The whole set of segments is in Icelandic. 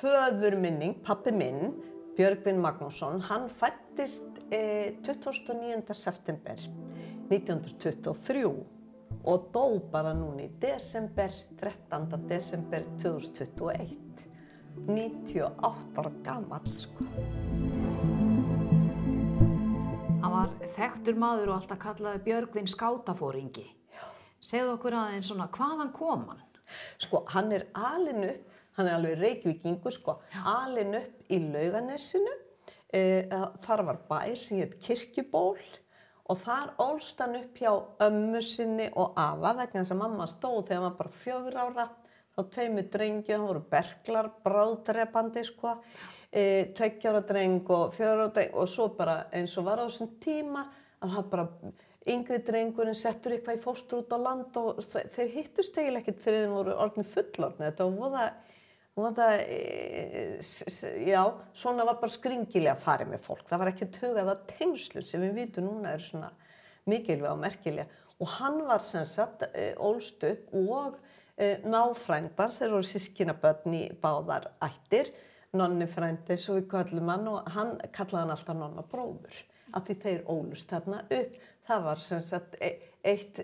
föður minning, pappi minn, Björgvin Magnússon, hann fættist eh, 29. september 1923 og dó bara núni í desember, 13. desember 2021. 98 ára gamall sko. Hann var þekktur maður og alltaf kallaði Björgvin skátafóringi. Segðu okkur aðeins svona, hvaðan kom hann? Sko, hann er alin upp, hann er alveg reykvikingur, sko, alin upp í lauganessinu. E, þar var bær sem heit Kirkjuból og þar ólst hann upp hjá ömmu sinni og afa vegna að mamma stóð þegar hann var bara fjögur ára. Þá tveimu drengi, hann voru berglar, bráðdrepandi, sko, e, tveggjára dreng og fjögur ára dreng og svo bara eins og var á þessum tíma að það bara yngri drengurinn settur eitthvað í fóstur út á land og þeir hittust eiginlega ekkert fyrir þeim voru orðin fullorðni. Þetta var voða, voða, já, svona var bara skringilega að fara með fólk. Það var ekki tugað að tengslu sem við vitum núna er svona mikilvæg og merkilega. Og hann var sem sagt ólst upp og náfrændar, þeir voru sískinabötn í báðar ættir, nonni frændi, svo við kallum hann og hann kallaði hann alltaf nonna bróður af því þeir ólust þarna upp. Það var sem sagt eitt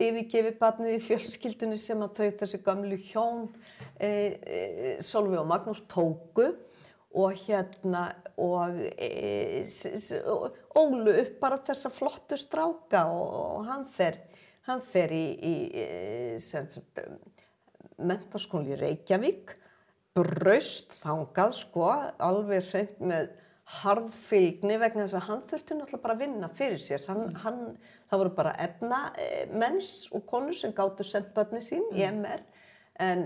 yfirgefi barnið í fjölskyldunni sem að þau þessi gamlu hjón e, e, Solveig og Magnús tóku og hérna og e, ólu upp bara þessa flottu stráka og, og hann fer, hann fer í, í sem sagt mentaskóli í Reykjavík braust þangað sko alveg hreint með harðfylgni vegna þess að hann þurfti náttúrulega bara að vinna fyrir sér. Hann, mm. hann, það voru bara efna eh, menns og konur sem gáttu sendt börni sín mm. í MR en,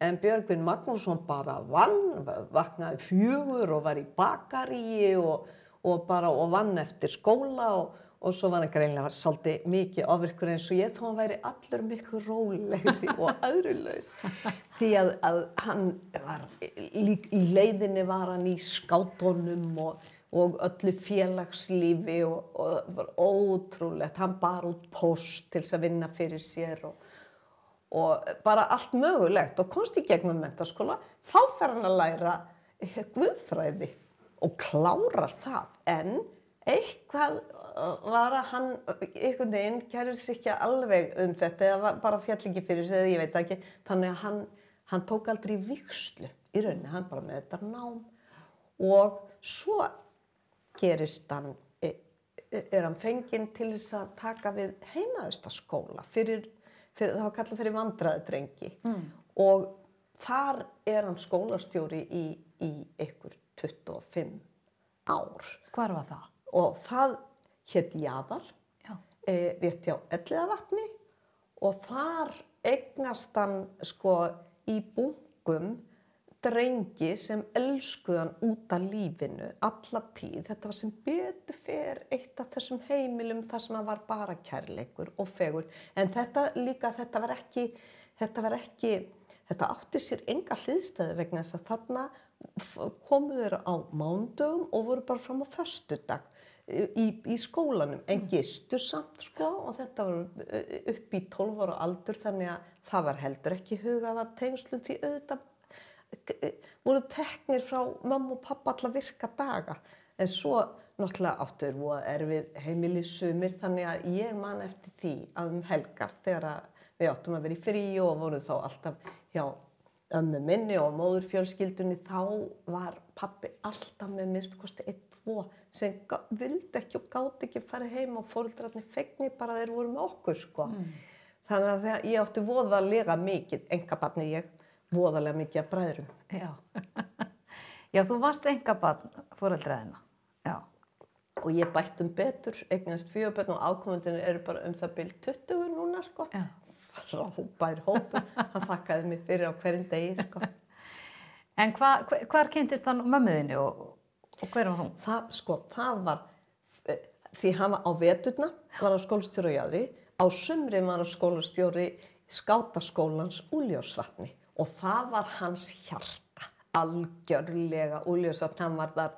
en Björgvin Magnússon bara vann, vaknaði fjögur og var í bakaríi og, og bara og vann eftir skóla og, og svo var hann greinlega svolítið mikið ofirkur eins og ég þó hann væri allur miklu rólegri og öðrulegs því að, að hann var lík í leiðinni var hann í skátonum og, og öllu félagslífi og, og það var ótrúlegt. Hann bar út post til þess að vinna fyrir sér og, og bara allt mögulegt. Og komst í gegnum mentaskóla þá fer hann að læra guðfræði og klárar það. En eitthvað var að hann einhvern veginn kærið sér ekki alveg um þetta eða bara fjall ekki fyrir sig eða ég veit ekki þannig að hann, hann tók aldrei vikslu í rauninni, hann bara með þetta nám og svo gerist hann er hann fenginn til þess að taka við heimaðustaskóla fyrir, fyrir, það var kallað fyrir vandraðdrengi mm. og þar er hann skólastjóri í, í einhver 25 ár. Hvar var það? Og það hétt Jafar, e, rétt hjá Elliðavatni og þar eignast hann sko í bungum drengi sem elskuðan út af lífinu alla tíð. Þetta var sem betur fer eitt af þessum heimilum þar sem var bara kærleikur og fegur. En þetta líka, þetta var ekki, þetta var ekki, þetta átti sér enga hliðstæði vegna þess að þarna komuður á mándögum og voru bara fram á förstudag í, í skólanum en gistu samt sko og þetta var eh, upp í 12 ára aldur þannig að það var heldur ekki hugað að tengslu því auðvitað eh, voru teknir frá mamma og pappa allar virka daga. En svo náttúrulega áttur voru erfið heimilisumir þannig að ég man eftir því að um helgar þegar við áttum að vera í frí og voru þá alltaf hjá ömmu minni og móðurfjölskyldunni þá var pappi alltaf með minnst kosti einn tvo sem vildi ekki og gátt ekki fara heim og fóröldrarnir fegni bara þeir voru með okkur sko. Mm. Þannig að ég átti voðalega mikið, engabarni ég, voðalega mikið af bræðurum. Já. Já, þú varst engabarn fóröldraðina. Já. Og ég bætt um betur, eignast fjögabörn og ákomundinu eru bara um það byrj 20 núna sko. Já. Rábær hópur, hann þakkaði mig fyrir á hverjum degi sko. En hva, hvar kynntist hann mömmuðinu og Og hver var hún? Það, sko, það var, uh, því hann var á veturna, var á skólastjóri á Jæðri, á sumri var á skólastjóri skátaskólans Úljósvatni og það var hans hjarta, algjörlega Úljósvatni, hann var þar,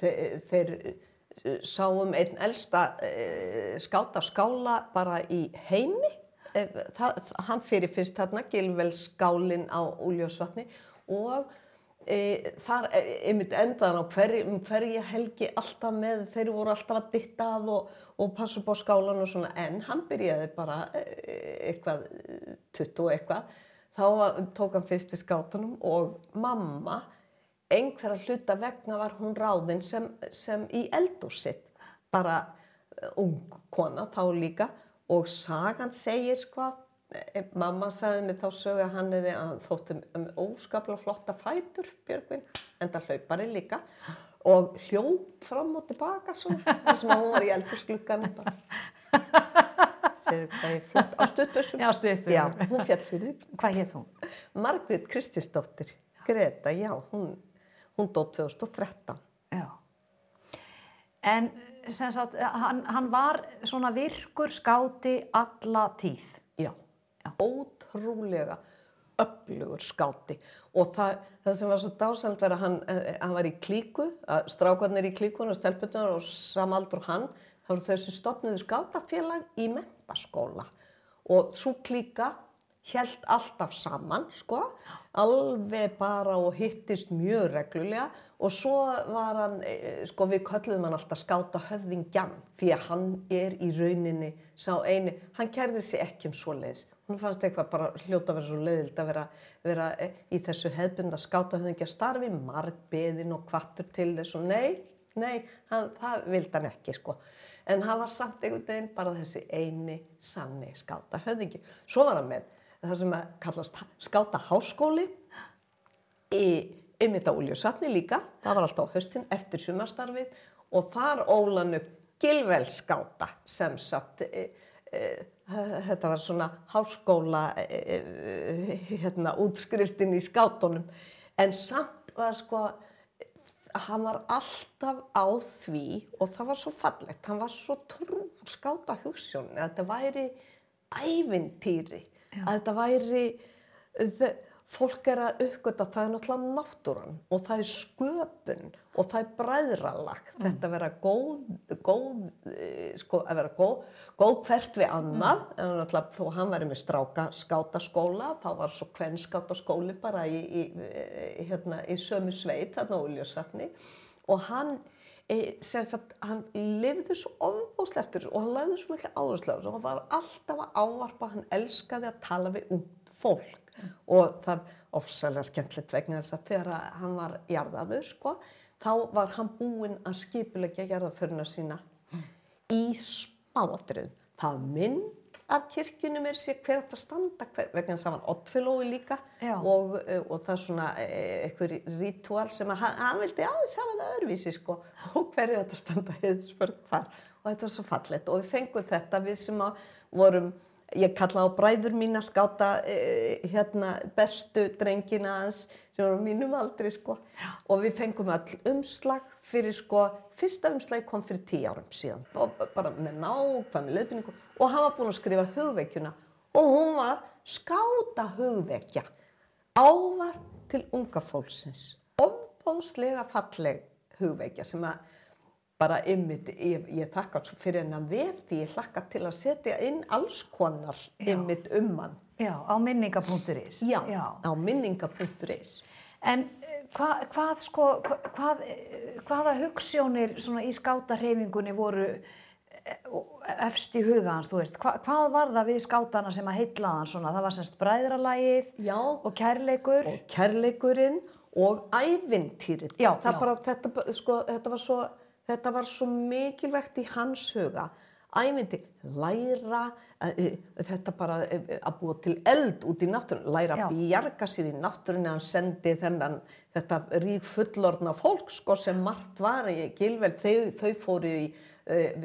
þeir, þeir uh, sáum einn elsta uh, skátaskála bara í heimi, það, hann fyrir fyrst þarna, Gilvelskálin á Úljósvatni og e, þar e, einmitt endaðan á hverju, um hverju helgi alltaf með, þeir voru alltaf að ditta að og, og passa upp á skálan og svona en hann byrjaði bara e, eitthvað, 20 og eitthvað. Þá var, tók hann fyrst við skátunum og mamma einhverja hluta vegna var hún ráðinn sem, sem í eldúsitt bara e, ung kona þá líka og sagan segir sko Eh, mamma sagði mig þá sögu að hann að þóttum um óskaplega flotta fætur Björgvin, enda hlaupari líka og hljóp fram og tilbaka svona, þess að hún var í eldursklugan bara. Sér það er flott. Á stuttusum Já, hún fjall fyrir Hvað hétt hún? Margrét Kristinsdóttir Greta, já, hún, hún dó 2013 Já. En sem sagt, hann, hann var svona virkur skáti alla tíð. Ótrúlega öflugur skáti. Og það, það sem var svo dásald var að hann, eh, hann var í klíku, að strákarnir í klíkun og stelpunar og samaldur hann, þá voru þau sem stopniðu skátafélag í mentaskóla og svo klíka held alltaf saman, sko, alveg bara og hittist mjög reglulega. Og svo var hann, eh, sko við köllum hann alltaf skáta höfðingjan því að hann er í rauninni sá eini, hann kærði sig ekki um svo leiðis hún fannst eitthvað bara hljóta að vera svo leiðild að vera, vera í þessu hefðbunda skátahöfðingja starfi, margbeðin og kvattur til þess og nei, nei, hann, það vildi hann ekki sko. En hann var samt einhvern veginn bara þessi eini sanni skátahöfðingi. Svo var hann með það sem að kallast skátaháskóli í ymmita úljusatni líka, það var alltaf á höstin eftir sumarstarfið og þar ólan upp gilvelskáta sem satt e, e, þetta var svona háskóla e, e, hérna, útskriftin í skátunum en samt var sko hann var alltaf á því og það var svo fallegt hann var svo trú skáta hugssjónin að þetta væri ævintýri Já. að þetta væri fólk er að uppgöta það er náttúrulega náttúran og það er sköpun og það er bræðralag mm. þetta að vera góð, góð eh, sko að vera góð, góð hvert við annað mm. en náttúrulega þó hann væri með stráka skátaskóla þá var svo hvern skátaskóli bara í, í, í, hérna, í sömu sveit þarna úljósatni og hann e, sagt, hann lifði svo ofbóðsleftur og hann lagði svo miklu áherslu og hann var alltaf að ávarpa hann elskaði að tala við ung fólk. Og það ofsalega skemmtilegt vegna þess að þegar hann var jarðaður sko, þá var hann búinn að skipulegja jarðaföruna sína í smáatrið. Það mynd af kirkjunum er sér hver þetta standa hver, vegna þess að hann var oddfélói líka. Og, og það er svona e, eitthvað ritual sem að hann, vildi aðeins hafa það öðruvísi sko. Og hver er þetta standa heiðsförð þar. Og þetta var svo fallet og við fengum þetta við sem að vorum ég kalla á bræður mín að skáta eh, hérna, bestu drengina hans sem var á mínum aldri sko. og við fengum all umslag fyrir sko, fyrsta umslag kom fyrir tíu árum síðan. Og bara með nákvæmi leðbynningu og hann var búinn að skrifa hugveikjuna og hún var skáta hugveikja ávar til unga fólksins. Ofbóðslega falleg hugveikja sem að bara ymmit, ég, ég þakka fyrir hennan vef því ég hlakka til að setja inn alls konar ymmit um hann. Já, á minninga.is. Já, Já, á minninga.is. En eh, hva, hvað sko, hvað, hvaða hugssjónir í skátarhefingunni voru eh, efst í huga hans, þú veist, Hva, hvað var það við skátana sem að heitla hann svona, það var semst bræðralægið og kærleikur. Og kærleikurinn og ævintýrið. Já, já. Bara, þetta, sko, þetta var svo þetta var svo mikilvægt í hans huga. Æmyndi, læra uh, þetta bara uh, að búa til eld út í náttúrun læra Já. að bjarga sér í náttúrun hann sendi þennan þetta rík fullorna fólk sko sem margt var. Í Gilveld, þau, þau fóru í,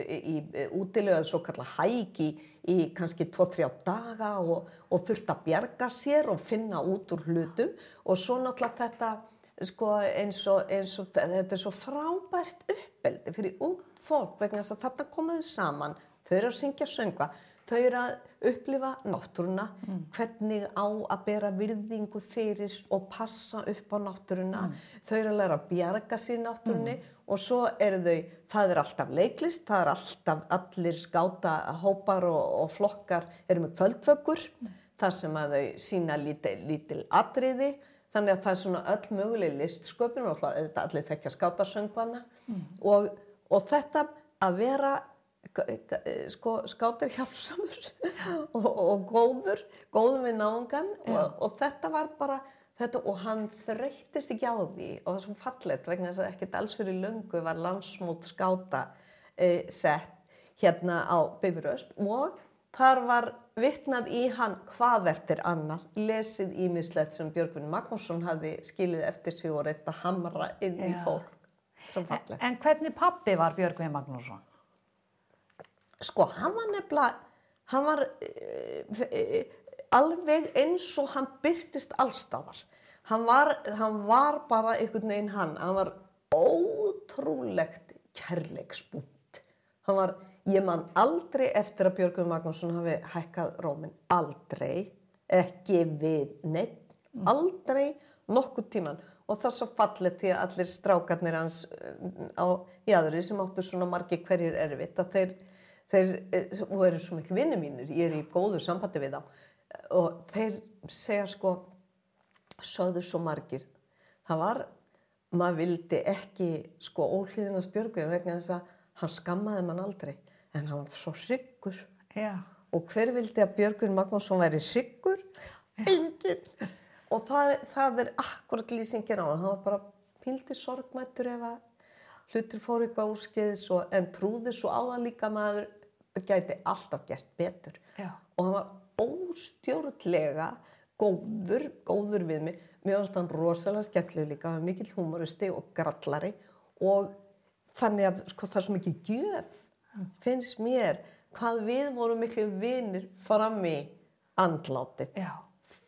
í útilega svo kalla hægi í kannski 2-3 daga og, og þurft að bjarga sér og finna út úr hlutum. Og svo náttúrulega þetta sko eins og, eins og þetta er svo frábært uppeldi fyrir ung fólk vegna þess að þetta komuðu saman þau eru að syngja söngva þau eru að upplifa náttúruna mm. hvernig á að bera virðingu fyrir og passa upp á náttúruna mm. þau eru að læra að bjarga sér náttúrunni mm. og svo eru þau það er alltaf leiklist, það er alltaf allir skáta hópar og, og flokkar eru með kvöldföggur mm. þar sem að þau sína lítil atriði þannig að það er svona öll möguleg listsköpun og allir þekkja skátasöngvana og, og þetta að vera sko, skátir hjálpsamur og, og góður, góður við náungan og, og þetta var bara þetta og hann þreyttist ekki á því og það var svo fallegt vegna þess að ekkert alls fyrir löngu var landsmót skáta e, sett hérna á Bifuröst og þar var vitnað í hann hvað eftir annað, lesið ímislegt sem Björgvin Magnússon hafði skilið eftir sig og reynt að hamra inn í fólk fallegt. En hvernig pappi var Björgvin Magnússon? Sko, hann var nefnilega, hann var uh, uh, alveg eins og hann byrtist allstafar. Hann var, hann var bara einhvern veginn hann, hann var ótrúlegt kærleiksbúnt. Hann var, ég man aldrei eftir að Björgvin Magnússon hafi hækkað rómin, aldrei, ekki við neitt, aldrei nokkuð tíman. Og það er svo fallið því að allir strákarnir hans um, á jæðri sem áttu svona margi hverjir erfitt að þeir þeir, eh, eru svo miklu vinni mínir, ég er í góðu sambandi við þá. Og þeir segja sko, sögðu svo margir, það var, maður vildi ekki sko óhlýðinast Björgvin vegna þess að hann skammaði mann aldrei, en hann var svo Já. og hver vildi að Björgvin Magnússon væri hryggur? Enginn. Og það, það er akkurat lýsingin á hann, hann var bara píldi sorgmættur ef að hlutur fóru eitthvað úrskeiðis og, en trúði svo á það líka að maður gæti alltaf gert betur. Já. Og hann var óstjórnlega góður, góður við mig. Mér finnst hann rosalega skemmtileg líka, hann var mikill humoristi og grallari og þannig að sko, það er svo mikið gjöf, finnst mér, hvað við vorum miklu vinir fram í andlátið Já.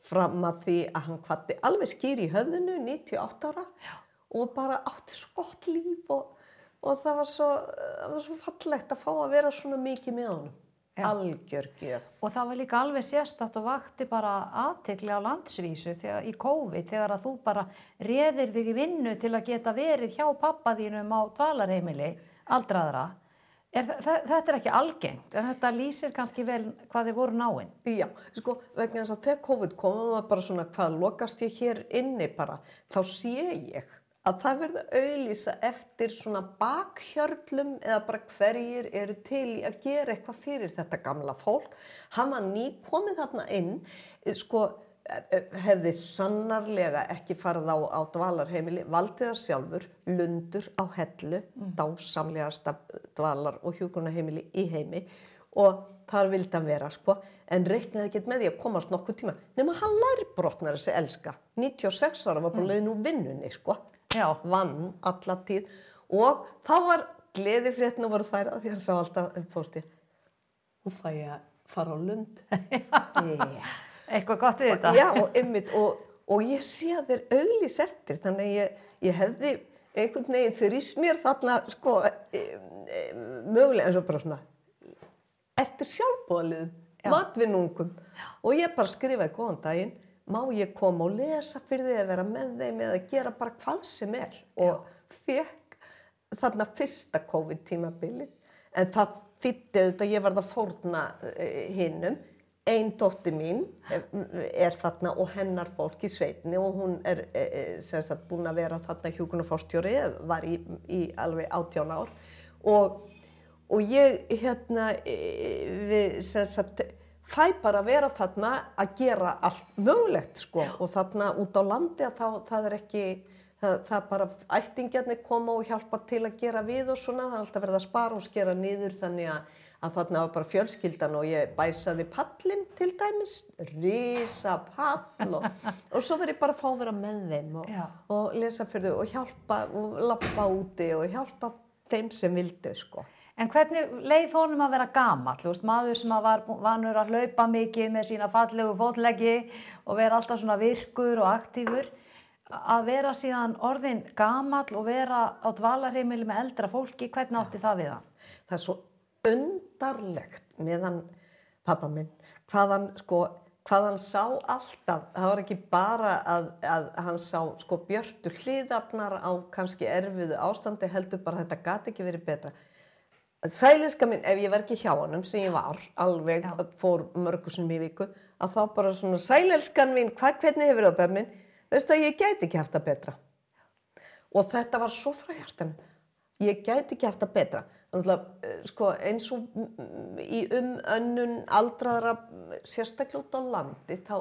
fram að því að hann kvatti alveg skýr í höfðinu, 98 ára Já. og bara átti svo gott líf og, og það, var svo, það var svo fallegt að fá að vera svona mikið með honum. Já. Algjör gjöf. Og það var líka alveg sérstætt og vakti bara aðtekli á landsvísu þegar, í COVID þegar að þú bara reðir þig í vinnu til að geta verið hjá pappa þínum á dvalarheimili aldraðra. Er, þetta er ekki algengt en þetta lýsir kannski vel hvað þið voru náinn. Já, sko, vegna þess að þegar COVID kom og maður bara svona hvað lokast ég hér inni bara, þá sé ég að það verður auðlýsa eftir svona bakhjörlum eða bara hverjir eru til í að gera eitthvað fyrir þetta gamla fólk. Hann var ný komið þarna inn, eh, sko, hefði sannarlega ekki farið á, á dvalarheimili, valdið það sjálfur, lundur á hellu, dásamlegasta dvalar og hjúkunaheimili í heimi. Og þar vildi hann vera sko, en reiknaði ekki með því að komast nokkuð tíma. Nema hann lærbrotnar þessi elska. 96 ára var bara leiðin úr vinnunni sko, Já. vann alla tíð. Og þá var gleði fréttina voru þær að því hann sá alltaf posti nú fæ ég að fara á lund. Já. Eitthvað gott við þetta? Já, og ymmit, og, og ég sé að þeir auglís eftir, þannig að ég, ég hefði einhvern veginn þrýst mér þarna, sko, e, e, mögulega eins og bara svona, eftir sjálfbóðaliðum, Já. matvinnungum, og ég bara skrifaði góðan daginn, má ég koma og lesa fyrir því að vera með þeim eða gera bara hvað sem er, og fekk þarna fyrsta COVID-tímabili, en það þýtti auðvitað, ég varð að fórna uh, hinnum, Einn dótti mín er, er þarna og hennar fólk í sveitinni og hún er e, e, sem sagt búin að vera þarna hjúkunarforstjóri, var í, í alveg átján ár. Og, og ég hérna e, við sem sagt fæ bara að vera þarna að gera allt mögulegt sko. Og þarna út á landi að þá það er ekki það, það bara ættingjarnir koma og hjálpa til að gera við og svona það er alltaf verið að spara og skera niður þannig að að þarna var bara fjölskyldan og ég bæsaði pallin til dæmis, risa pall og, og svo verið bara að fá að vera með þeim og, og lesa fyrir þau og hjálpa og lappa úti og hjálpa þeim sem vildu sko. En hvernig leið honum að vera gamall, þú veist, maður sem var vanur að hlaupa mikið með sína fallegu fótleggi og vera alltaf svona virkur og aktífur, að vera síðan orðin gamall og vera á dvalarheimili með eldra fólki, hvernig átti það við hann? Það er svo undarlegt meðan pappa minn, hvað hann sko, hvað hann sá alltaf, það var ekki bara að, að hann sá sko björtu hliðarnar á kannski erfiðu ástandi heldur bara að þetta gati ekki verið betra. Sæliska minn, ef ég verð ekki hjá honum sem ég var, alveg Já. fór mörgusum í viku, að þá bara svona, sælelskan mín, hvað, hvernig hefur það bæð minn? veistu að ég gæti ekki haft það betra. Og þetta var svo frá hjartan. Ég gæti ekki haft það betra. Eh, sko, eins og í umönnun aldraðra, sérstaklega út á landi, þá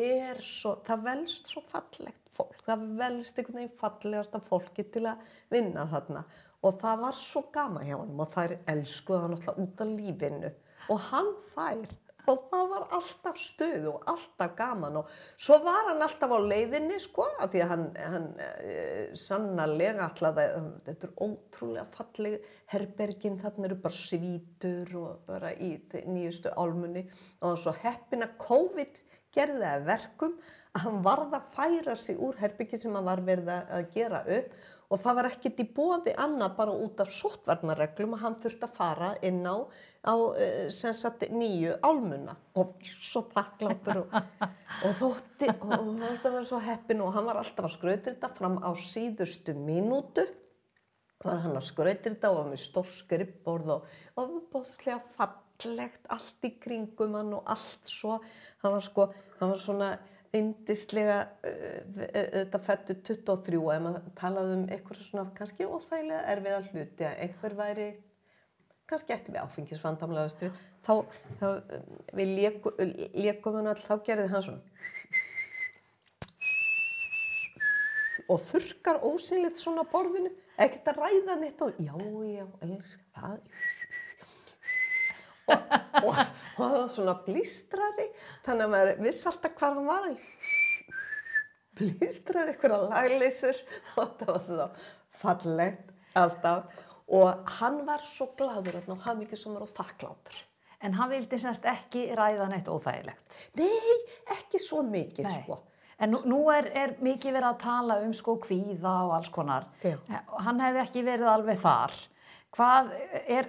er svo, það velst svo fallegt fólk. Það velst einhvern veginn fallegasta fólki til að vinna þarna. Og það var svo gama hjá hann og þær elskuða hann alltaf út af lífinu. Og hann þær og það var alltaf stuð og alltaf gaman og svo var hann alltaf á leiðinni sko af því að hann, hann e, sannarlega alltaf þetta er ótrúlega falleg herbergin þarna eru bara svítur og bara í nýjustu álmunni. Og svo heppina COVID gerði það verkum að hann varða að færa sig úr herbyggi sem hann var verið að gera upp og það var ekkert í bóði annað bara út af sótvarnarreglum að hann þurfti að fara inn á, á sagt, nýju álmuna. Og svo þakkláttur og, og þótti og hann var svo heppin og hann var alltaf að skrautir þetta fram á síðustu mínútu. Var hann að skrautir þetta og var með stór skrippborð og, og bóðslega fallegt allt í kringum hann og allt svo. Hann var sko, hann var svona yndislega þetta fættu 23 ef maður talaði um eitthvað svona kannski óþægilega erfiða hluti að einhver væri kannski eftir við áfengisvandamlega þá, þá við leikum hann all þá gerði hann svona. Og þurkar ósynleitt svona borðinu ekkert að ræða neitt og já, já, elskar það og, og, og það var svona blístrari þannig að maður vissi alltaf hvað hann var blístrari eitthvað lagleysur og það var svona fallegt alltaf og hann var svo gladur og hann mikið sem var og þakklátur En hann vildi semst ekki ræða neitt óþægilegt? Nei, ekki svo mikið Nei. sko En nú, nú er, er mikið verið að tala um sko kvíða og alls konar. Já. Hann hefði ekki verið alveg þar. Hvað er,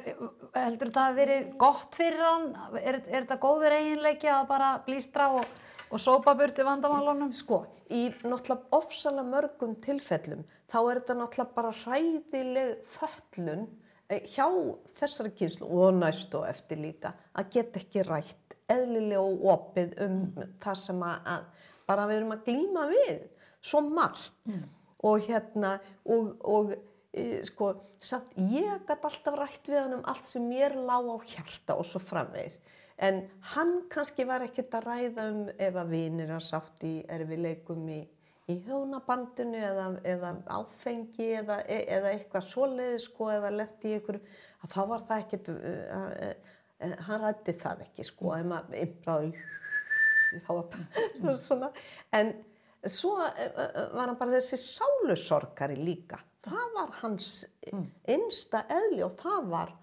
heldur þetta að verið gott fyrir hann? Er, er þetta góður eiginleiki að bara blístra og, og sópa burti vandamálunum? Sko, í náttúrulega ofsalega mörgum tilfellum þá er þetta náttúrulega bara hræðileg föllun eh, hjá þessari kynslu og næst og eftir líka að geta ekki rætt eðlilega og opið um það sem að, að bara við erum að glýma við svo margt og hérna og, og sko samt ég gæti alltaf rætt við hann um allt sem mér lág á hjarta og svo framvegis. En hann kannski var ekkert að ræða um ef að vinir að sátt í erfileikum í, í hjónabandinu eða, eða áfengi eða, e, eða eitthvað svoleiði sko eða lendi í ykkur að þá var það ekkert uh, uh, uh, hann rætti það ekki sko ef maður innbráði þá var bara svona. En svo uh, var hann bara þessi sálusorgari líka. Það var hans einsta eðli og það var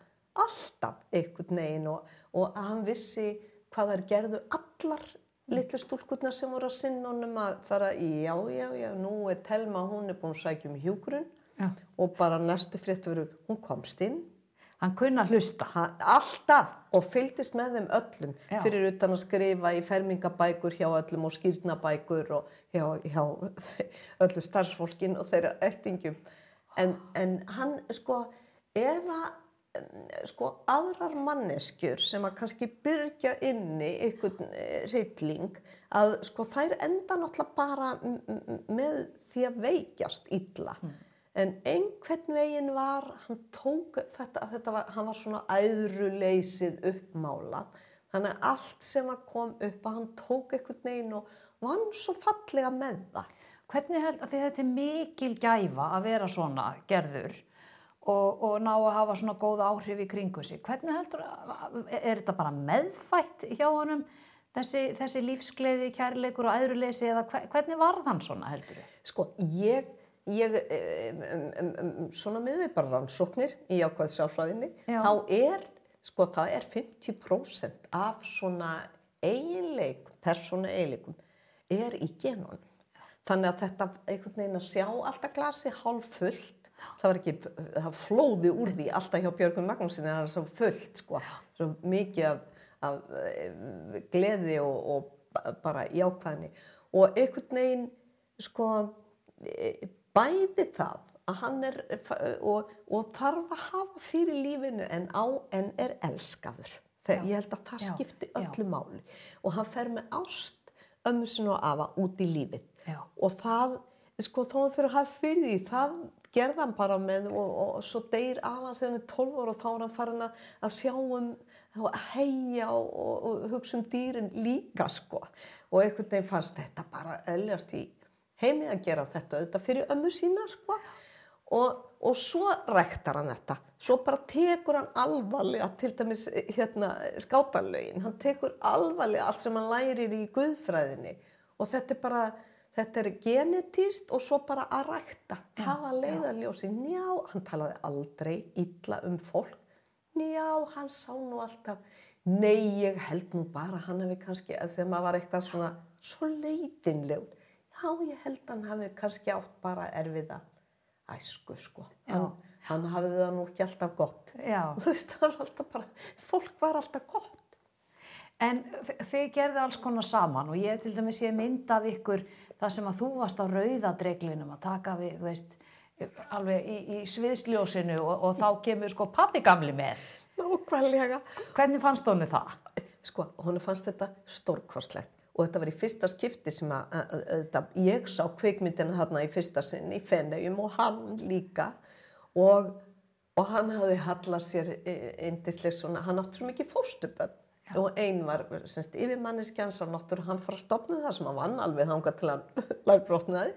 alltaf einhvern veginn og, og að hann vissi hvað þær gerðu allar litlu stúlkurnar sem voru að sinna honum að fara í já, já, já, nú er Telma, hún er búin að sækja um hjúgrun Já. og bara næstu frétt veru, hún komst inn Hann kunna hlusta. hann, alltaf. Og fylgdist með þeim öllum. Já. fyrir utan að skrifa í fermingabækur hjá öllum og skýrnabækur og hjá, hjá öllu starfsfólkin og þeirra ertingjum en, en hann sko ef að em, sko aðrar manneskjur sem að kannski byrja inni einhvern eh, hrylling að sko þær enda náttúrulega bara með því að veikjast illa en einhvern veginn var hann tók þetta, þetta var, hann var svona æðruleysið uppmálað þannig að allt sem að kom upp að hann tók einhvern veginn og vann svo fallega með það Hvernig held að þetta er mikil gæfa að vera svona gerður og, og ná að hafa svona góð áhrif í kringu sig. Hvernig heldur, er þetta bara meðfætt hjá honum þessi, þessi lífsgleði, kærleikur og æðruleysi eða hve- hvernig varð hann svona heldur þið? Sko, ég, ég um, um, um, um, svona með við bara rannsóknir í ákvæð sjálfræðinni, Já. þá er, sko, það er 50% af svona eiginleik, persónu eiginleikum, er í genunum. Þannig að þetta einhvern veginn að sjá alltaf glasi hálf fullt, það var ekki, það flóði úr því alltaf hjá Björgum Magnúsinni, það er svo fullt, sko, svo mikið af, af eh, gleði og, og ba- bara jákvæðni. Og einhvern veginn, sko, eh, bæði það að hann er, og, og þarf að hafa fyrir lífinu en á en er elskaður. Þegar, Já. ég held að það Já. skipti Já. öllu máli. Og hann fer með ást ömmu sinni og afa út í lífið. Já. og það, sko, hann fyrir að hafa fyrir því, það gerði hann bara með og, og, og svo deyr af hans þegar hann er 12 ára og þá er hann farin að, að sjá um að heia og, og, og hugsa um dýrin líka sko og einhvern veginn fannst þetta bara eðljast í heimi að gera þetta auðvitað fyrir ömmu sína sko. Og, og svo rektar hann þetta. Svo bara tekur hann alvarlega til dæmis hérna skátalögin. Hann tekur alvarlega allt sem hann lærir í guðfræðinni. Og þetta er bara þetta er genetíst og svo bara að rækta. Hafa leiðarljósi, njá hann talaði aldrei illa um fólk. Njá, hann sá nú alltaf nei, ég held nú bara hann hefði kannski, þegar maður var eitthvað svona svo leitinlegur. já, ég held hann hefði kannski átt bara erfiða æsku sko hann, hann hafði það nú ekki alltaf gott Já. þú veist, það var alltaf bara fólk var alltaf gott En þi- þið gerðu alls konar saman og ég til dæmis ég mynd af ykkur þar sem að þú varst á rauðadreglinum að taka við, þú veist, alveg í, í sviðsljósinu og, og þá kemur sko pappi gamli með. nákvæmlega Hvernig fannst honum það? sko, hún fannst þetta stórkostlegt og þetta var í fyrsta skipti sem að, að, að, ég sá kvikmyndina hérna í fyrsta sinn í Feneyjum og hann líka. Og, og hann hafði hallað sér eindislega svona, hann átti svo mikið fóstuböld og einn var semst, yfir manneskjans á náttúru hann fara að stopna það sem hann vann alveg þangað til hann lærbrotnaði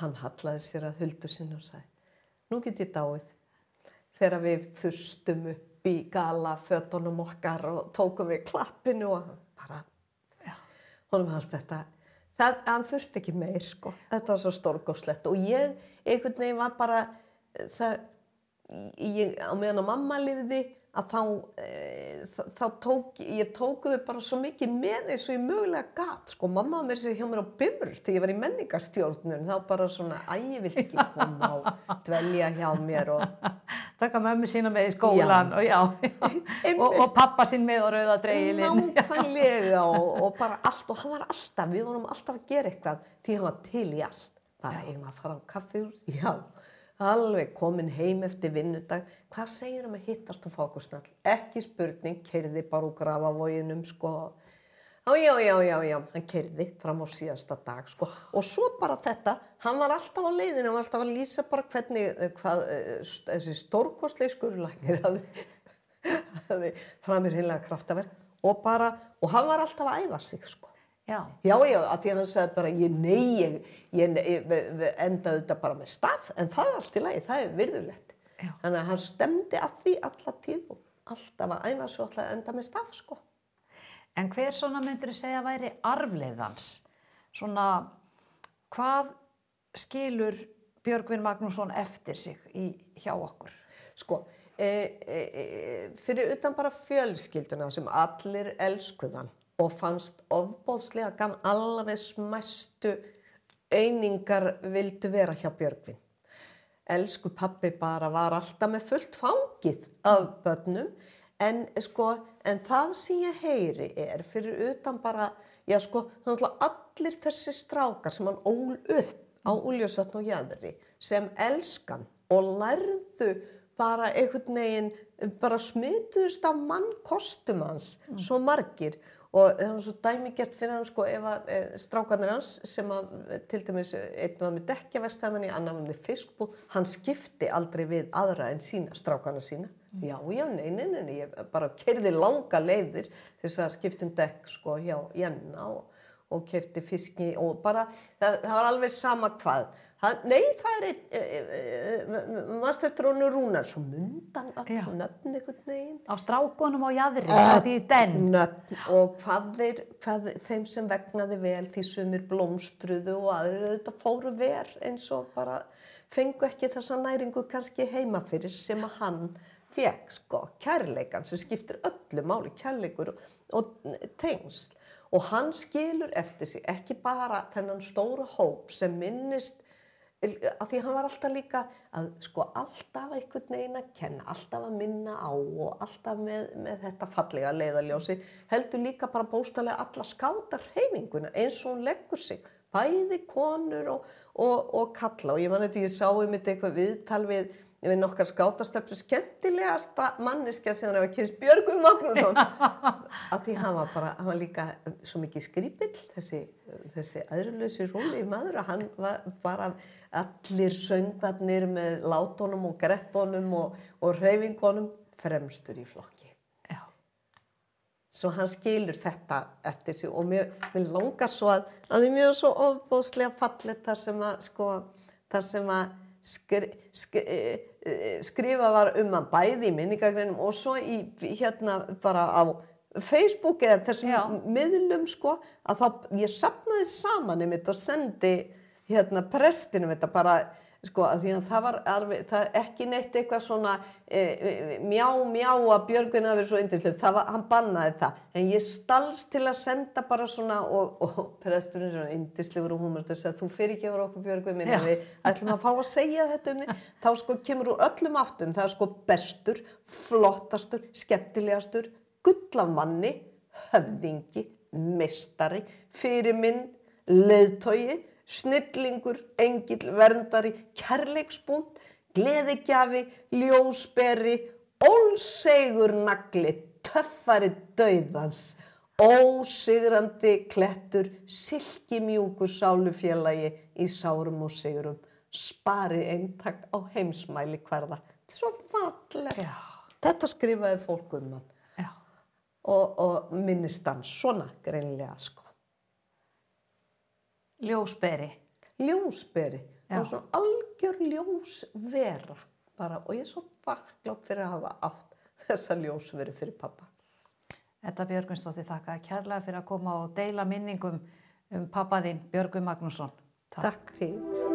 hann hallaði sér að huldu sinni og sagði nú get ég dáið. Þegar við þurstum upp í gala fötunum okkar og tókum við klappinu og bara honum hans þetta það, hann þurfti ekki meir sko. Þetta var svo stórgóðslegt og ég einhvern veginn var bara það, ég, á meðan að mamma lifði að þá, e, þá tók ég tóku þau bara svo mikið með eins og ég mögulega gat sko. Mamma var með sér hjá mér á Bimrus þegar ég var í menningarstjórnun. Þá bara svona æ, ég vil ekki koma og dvelja hjá mér og Taka mömmu sína með í skólan og já, og, og pappa sín með á rauðadreglin. nákvæmlega og, og bara allt og hann var alltaf, við vorum alltaf að gera eitthvað því hann var til í allt. Bara eigum að fara á kaffihús, já alveg komin heim eftir vinnudag. Hvað segir um að hittast og fá okkur snall ekki spurning, kerði bara úr grafavoginum sko. Já, já, já, já, já, hann kerði fram á síðasta dag sko. Og svo bara þetta, hann var alltaf á leiðinu hann var alltaf að lýsa bara hvernig eh, hvað, eh, þessi stórkostlega skurðlæknir hafði framir heimlega kraftaverk og bara, og hann var alltaf að æfa sig sko. Já, Já, já, að því að hann sagði bara, ég nei, ég, ég, ég endaði þetta bara með stað, en það er allt í lagi, það er virðulegt. Já. Þannig að hann stemdi að því alla tíð og alltaf að æfa svo alltaf að enda með stað, sko. en hver svona myndur segja væri arfleiðans? Svona, hvað skilur Björgvin Magnússon eftir sig í, hjá okkur? Sko, e, e, e, fyrir utan bara fjölskylduna sem allir elskuðan og fannst ofbóðslega gaman, alveg smæstu einingar vildu vera hjá Björgvin. Elsku pappi bara var alltaf með fullt fangið af börnum. En sko, en það sem ég heyri er fyrir utan bara, já sko, allir þessi strákar sem hann ól upp á Úljósvatn og Jæðri sem elskan og lærðu bara einhvern veginn, bara smituðust af mannkostum hans, svo margir. og það var svo dæmigert fyrir hann sko ef að e, strákarnir hans sem að til dæmis einn var með dekkjavestæmanni, annar var með fiskbúð, hann skipti aldrei við aðra en sína, strákarna sína. Já, já, nei, nei, nei, nei, ég bara kerði langa leiðir þess að skiptum dekk sko hjá Jenna og, og kefti fiski og bara, það, það var alveg sama hvað. Það, nei, það er mannst eftir honu Rúnar, svo mundan öll nöfn einhvern veginn. Á strákunum á jæðri, og hvað, þeir, hvað þeim sem vegnaði vel því sumir blómstruðu og aðrir auðvitað fóru ver eins og bara fengu ekki þessa næringu kannski heima fyrir sem að hann fekk sko, kærleikan sem skiptir öllu máli, kærleikur og, og tengsl. Og hann skilur eftir sig ekki bara þennan stóra hóp sem minnist að því hann var alltaf líka að sko alltaf einhvern veginn að kenna, alltaf að minna á og alltaf með, með þetta fallega leiðaljósi heldur líka bara bóstalega alla skáta hreyfinguna eins og hún leggur sig bæði konur og, og, og kalla og ég man þetta ég sá um þetta eitthvað viðtal við við nokkar skátastöflu skemmtilegasta manneskja sem það var kynst Björgum Magnússon. Að því hann var bara, hann var líka svo mikið skrýpill þessi, þessi aðruleysi róli maður að hann var bara allir söngvarnir með látónum og grettónum og, og reyfingunum fremstur í flokki. Já. svo hann skilur þetta eftir sig og mér, mér langar svo að að það er mjög svo ofbóðslega fallet þar sem að sko, þar sem að skri, skri, skrifa var um hann bæði í minningagreinum og svo í hérna bara á Facebook eða þessum Já. miðlum sko að þá ég sapnaði saman einmitt og sendi hérna prestinum þetta bara sko að því að það var alveg, það ekki neitt eitthvað svona e, e, mjá mjá að Björgvin hafi verið svo yndislega, það var, hann bannaði það. En ég stalst til að senda bara svona og, og presturinn svona yndislegur og húmur þess að þú fyrir ekki yfir okkur Björgvin minn Já. að við ætlum að fá að segja þetta um þig. Þá sko kemur úr öllum áttum. Það er sko bestur, flottastur skemmtilegastur, gullamanni höfðingi, mistari fyrirminn, leiðtogi snillingur, engill, verndari, kærleiksbúnd, gleðigjafi, ljósberi, ólsegur nagli, töffari dauðans, ósigrandi klettur, silkimjúkur sálufélagi í sárum og sigurum, spari eintak á heimsmæli hverða. Þetta er svo fallega. Já. Þetta skrifaði fólk um hann og, og minnist hann svona greinlega sko. Ljósberi. ljósberi Já. og svona algjör ljósvera bara og ég er svo þakklátt fyrir að hafa átt þessa ljósveri fyrir pappa Þetta Björgvinsdóttir þakka kærlega fyrir að koma og deila minningum um pappa þinn Björgvin Magnússon. Takk fyrir